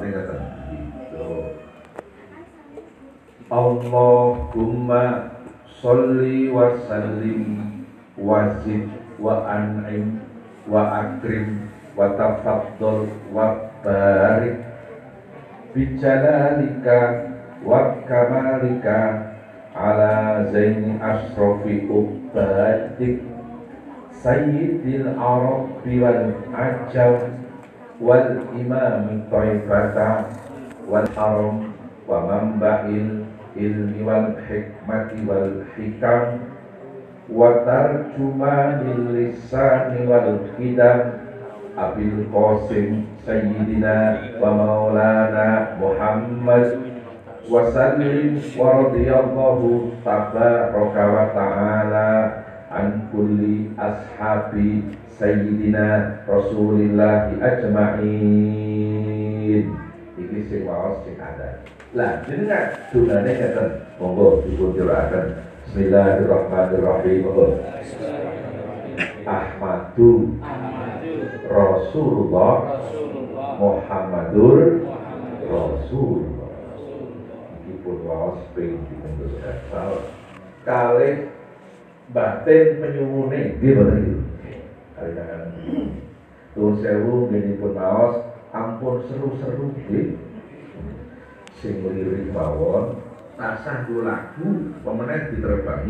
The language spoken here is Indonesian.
Selawatnya kata gitu. Allahumma sholli wa sallim wa zid wa an'im wa akrim wa tafaddal wa barik bijalalika wa kamalika ala zaini asrofi ubadik sayyidil arabi wal ajam wal imam taifata wal haram wa manba'il ilmi wal hikmati wal hikam wa tarjumanil lisani wal hidam Abil Qasim Sayyidina wa Maulana Muhammad wa sallim wa radiyallahu tabaraka ashabi Sayyidina Rasulillah ajma'in. Iki sing waos sing ada lah jenengan dunane ngeten monggo dipun juraken Bismillahirrahmanirrahim. Ahmadu Rasulullah. Muhammadur Rasulullah. Iki pun waos ping dipun kalih batin penyuwune nggih boten iki kali tangan Tuhan sewu nggih pun waos ampun seru-seru nggih sing lirik mawon tasah lagu pemenang diterbangi